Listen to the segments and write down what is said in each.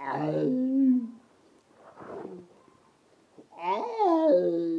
Oh. Oh.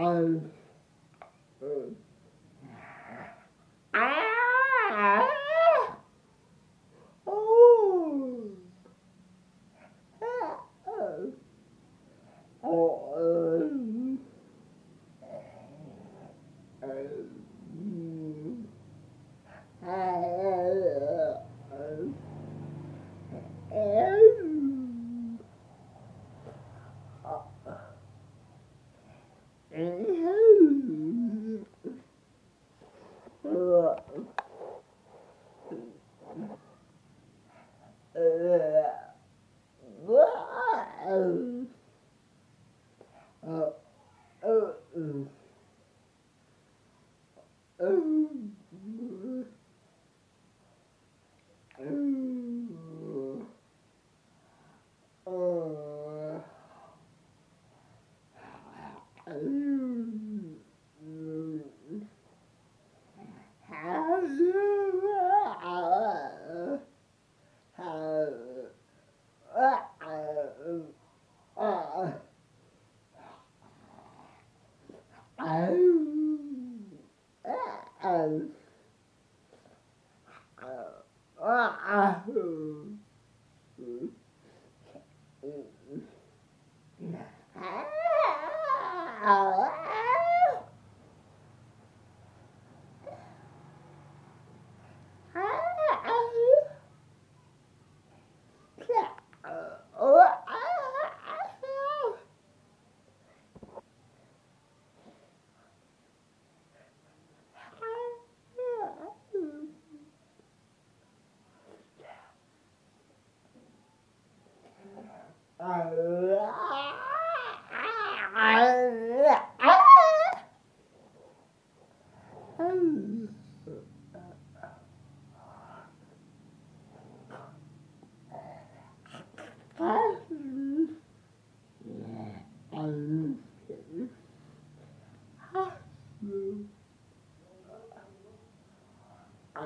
Oh. Ah!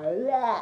Yeah.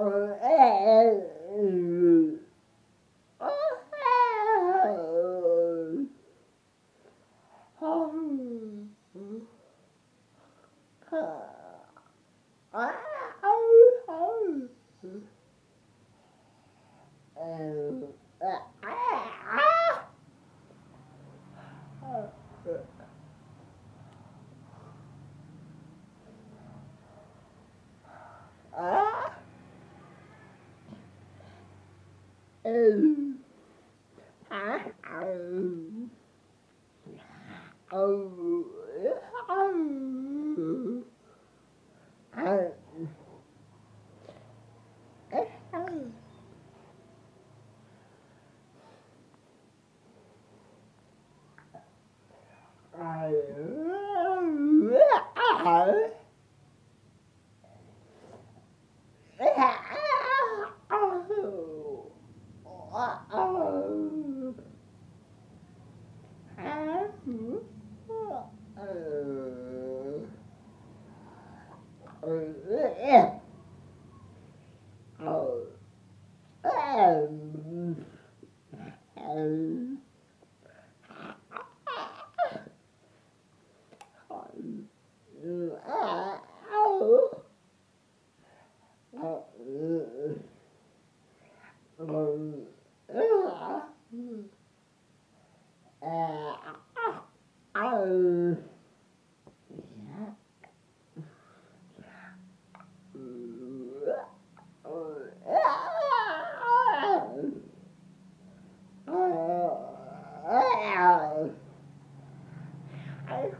É Hi.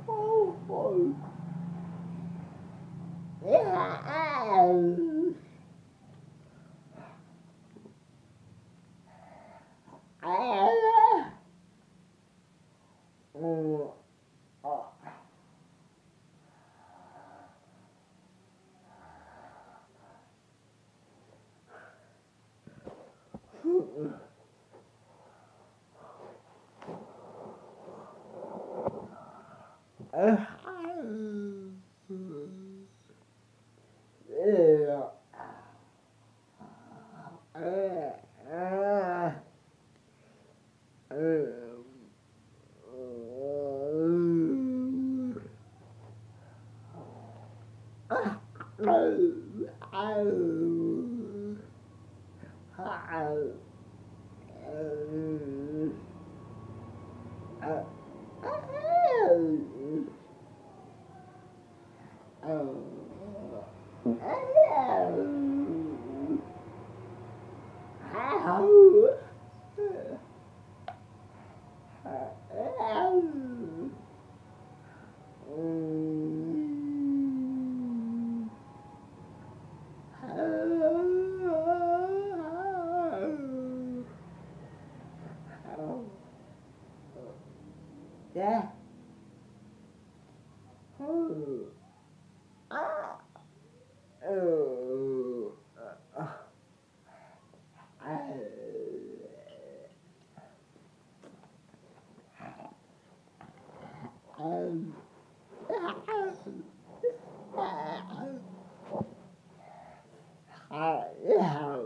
Oh, oh. Yeah. Uh, that. Oh. Hmm. Ah. Oh. Ah. Um. Uh, yeah.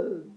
Oh.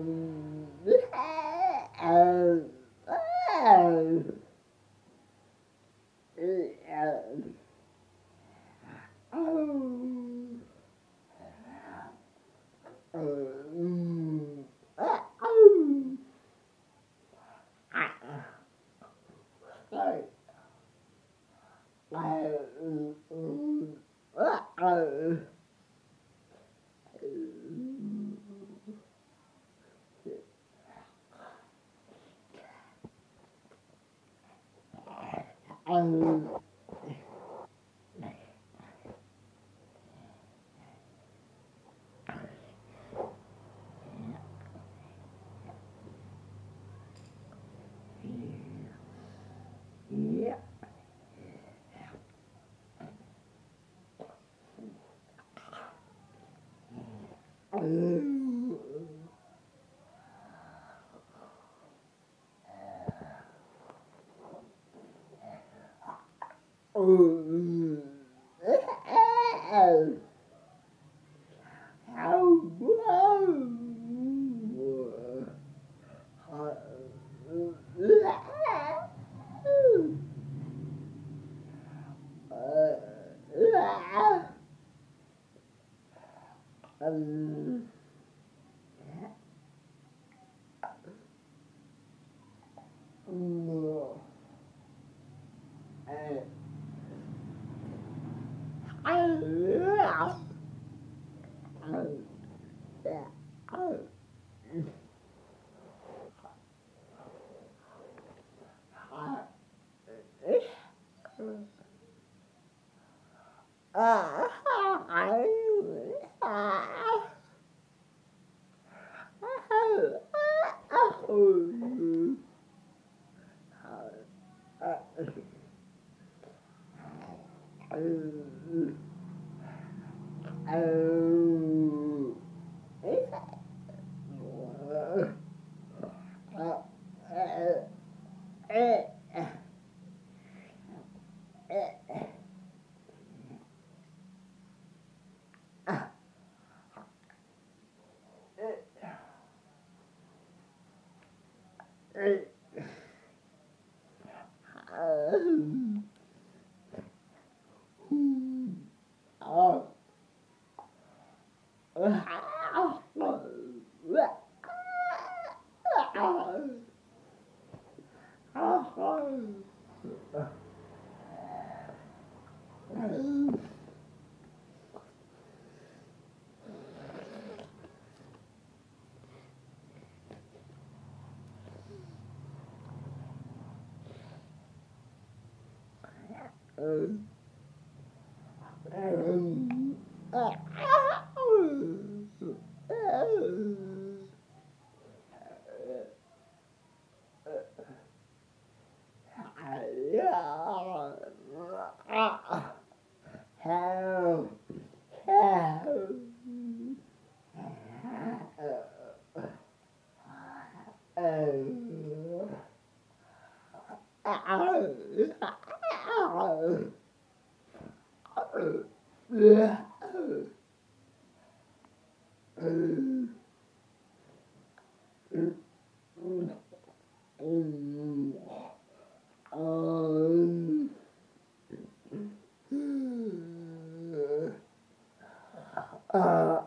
Mm. Um, yeah. 어, 음. Ah. Yeah. Uh,